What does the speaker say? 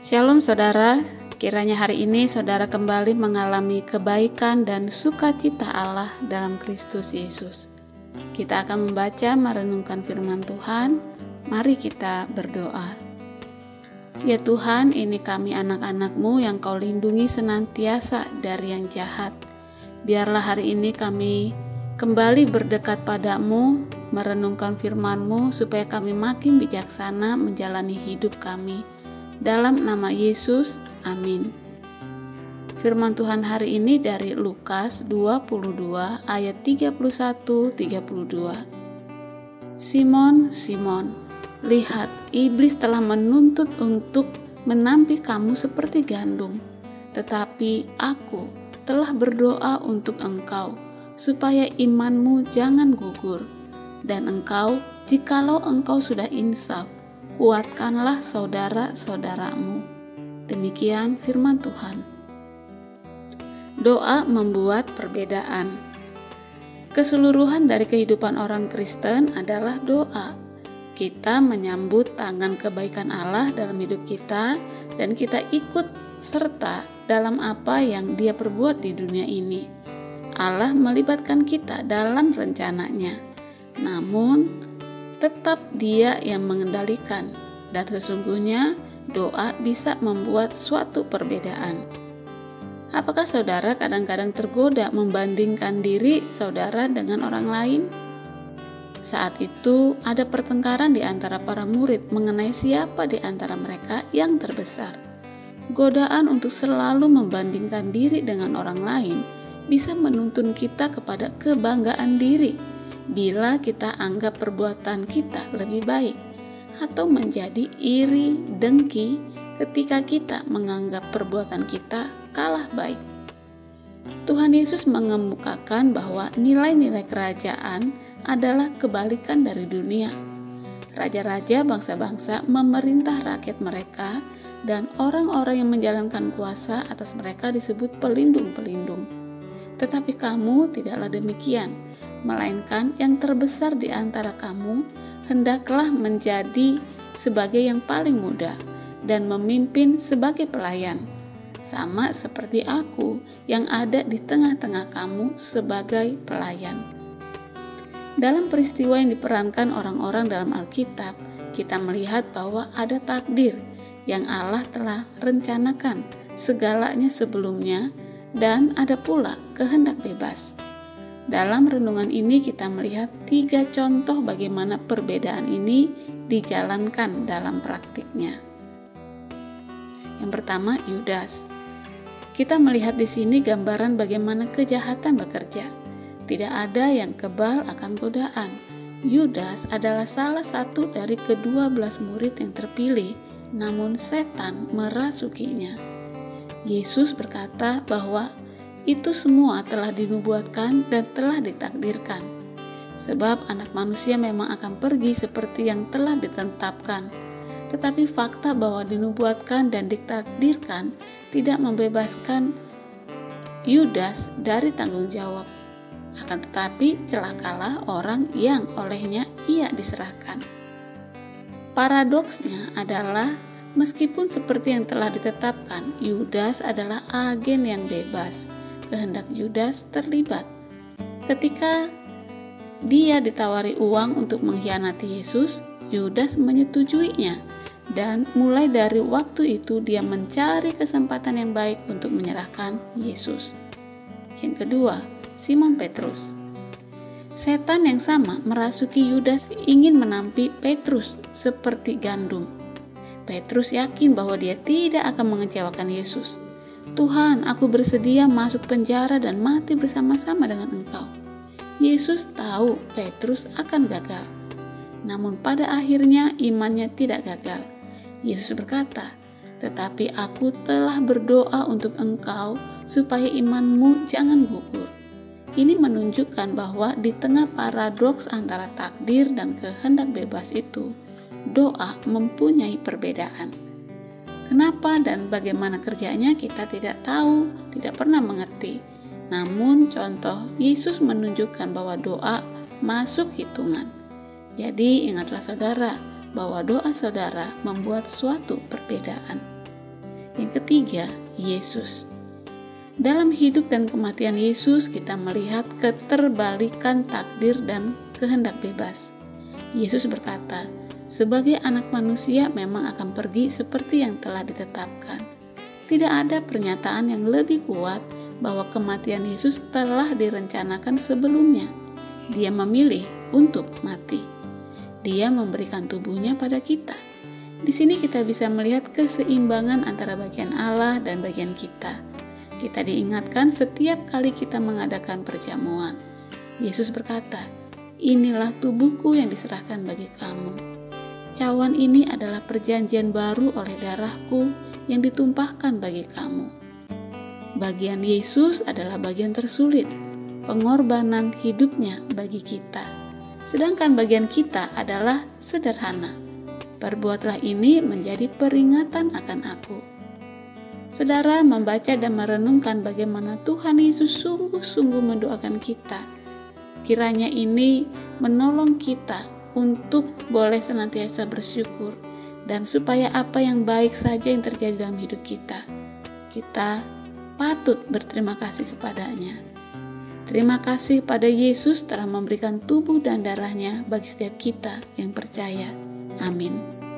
Shalom saudara, kiranya hari ini saudara kembali mengalami kebaikan dan sukacita Allah dalam Kristus Yesus. Kita akan membaca merenungkan firman Tuhan. Mari kita berdoa. Ya Tuhan, ini kami anak-anakmu yang kau lindungi senantiasa dari yang jahat. Biarlah hari ini kami kembali berdekat padamu, merenungkan firman-Mu supaya kami makin bijaksana menjalani hidup kami dalam nama Yesus, amin. Firman Tuhan hari ini dari Lukas 22 ayat 31-32. Simon, Simon, lihat iblis telah menuntut untuk menampi kamu seperti gandum. Tetapi aku telah berdoa untuk engkau, supaya imanmu jangan gugur. Dan engkau, jikalau engkau sudah insaf, kuatkanlah saudara-saudaramu. Demikian firman Tuhan. Doa membuat perbedaan. Keseluruhan dari kehidupan orang Kristen adalah doa. Kita menyambut tangan kebaikan Allah dalam hidup kita, dan kita ikut serta dalam apa yang Dia perbuat di dunia ini. Allah melibatkan kita dalam rencananya, namun tetap Dia yang mengendalikan, dan sesungguhnya doa bisa membuat suatu perbedaan. Apakah saudara kadang-kadang tergoda membandingkan diri saudara dengan orang lain? Saat itu, ada pertengkaran di antara para murid mengenai siapa di antara mereka yang terbesar. Godaan untuk selalu membandingkan diri dengan orang lain bisa menuntun kita kepada kebanggaan diri bila kita anggap perbuatan kita lebih baik atau menjadi iri dengki ketika kita menganggap perbuatan kita kalah baik. Tuhan Yesus mengemukakan bahwa nilai-nilai kerajaan adalah kebalikan dari dunia. Raja-raja bangsa-bangsa memerintah rakyat mereka dan orang-orang yang menjalankan kuasa atas mereka disebut pelindung-pelindung. Tetapi kamu tidaklah demikian melainkan yang terbesar di antara kamu hendaklah menjadi sebagai yang paling muda dan memimpin sebagai pelayan, sama seperti aku yang ada di tengah-tengah kamu sebagai pelayan. Dalam peristiwa yang diperankan orang-orang dalam Alkitab, kita melihat bahwa ada takdir yang Allah telah rencanakan segalanya sebelumnya, dan ada pula kehendak bebas dalam renungan ini kita melihat tiga contoh bagaimana perbedaan ini dijalankan dalam praktiknya. Yang pertama, Yudas. Kita melihat di sini gambaran bagaimana kejahatan bekerja. Tidak ada yang kebal akan godaan. Yudas adalah salah satu dari kedua belas murid yang terpilih, namun setan merasukinya. Yesus berkata bahwa itu semua telah dinubuatkan dan telah ditakdirkan. Sebab anak manusia memang akan pergi seperti yang telah ditetapkan. Tetapi fakta bahwa dinubuatkan dan ditakdirkan tidak membebaskan Yudas dari tanggung jawab. Akan tetapi celakalah orang yang olehnya ia diserahkan. Paradoksnya adalah meskipun seperti yang telah ditetapkan, Yudas adalah agen yang bebas kehendak Yudas terlibat. Ketika dia ditawari uang untuk mengkhianati Yesus, Yudas menyetujuinya, dan mulai dari waktu itu dia mencari kesempatan yang baik untuk menyerahkan Yesus. Yang kedua, Simon Petrus. Setan yang sama merasuki Yudas ingin menampi Petrus seperti gandum. Petrus yakin bahwa dia tidak akan mengecewakan Yesus. Tuhan, aku bersedia masuk penjara dan mati bersama-sama dengan Engkau. Yesus tahu Petrus akan gagal, namun pada akhirnya imannya tidak gagal. Yesus berkata, "Tetapi aku telah berdoa untuk engkau supaya imanmu jangan gugur." Ini menunjukkan bahwa di tengah paradoks antara takdir dan kehendak bebas itu, doa mempunyai perbedaan. Kenapa dan bagaimana kerjanya kita tidak tahu, tidak pernah mengerti. Namun contoh Yesus menunjukkan bahwa doa masuk hitungan. Jadi ingatlah saudara bahwa doa saudara membuat suatu perbedaan. Yang ketiga, Yesus. Dalam hidup dan kematian Yesus, kita melihat keterbalikan takdir dan kehendak bebas. Yesus berkata, "Sebagai anak manusia, memang akan pergi seperti yang telah ditetapkan." Tidak ada pernyataan yang lebih kuat bahwa kematian Yesus telah direncanakan sebelumnya. Dia memilih untuk mati. Dia memberikan tubuhnya pada kita. Di sini kita bisa melihat keseimbangan antara bagian Allah dan bagian kita kita diingatkan setiap kali kita mengadakan perjamuan. Yesus berkata, "Inilah tubuhku yang diserahkan bagi kamu." Cawan ini adalah perjanjian baru oleh darahku yang ditumpahkan bagi kamu. Bagian Yesus adalah bagian tersulit, pengorbanan hidupnya bagi kita. Sedangkan bagian kita adalah sederhana. Perbuatlah ini menjadi peringatan akan aku. Saudara membaca dan merenungkan bagaimana Tuhan Yesus sungguh-sungguh mendoakan kita. Kiranya ini menolong kita untuk boleh senantiasa bersyukur dan supaya apa yang baik saja yang terjadi dalam hidup kita, kita patut berterima kasih kepadanya. Terima kasih pada Yesus telah memberikan tubuh dan darahnya bagi setiap kita yang percaya. Amin.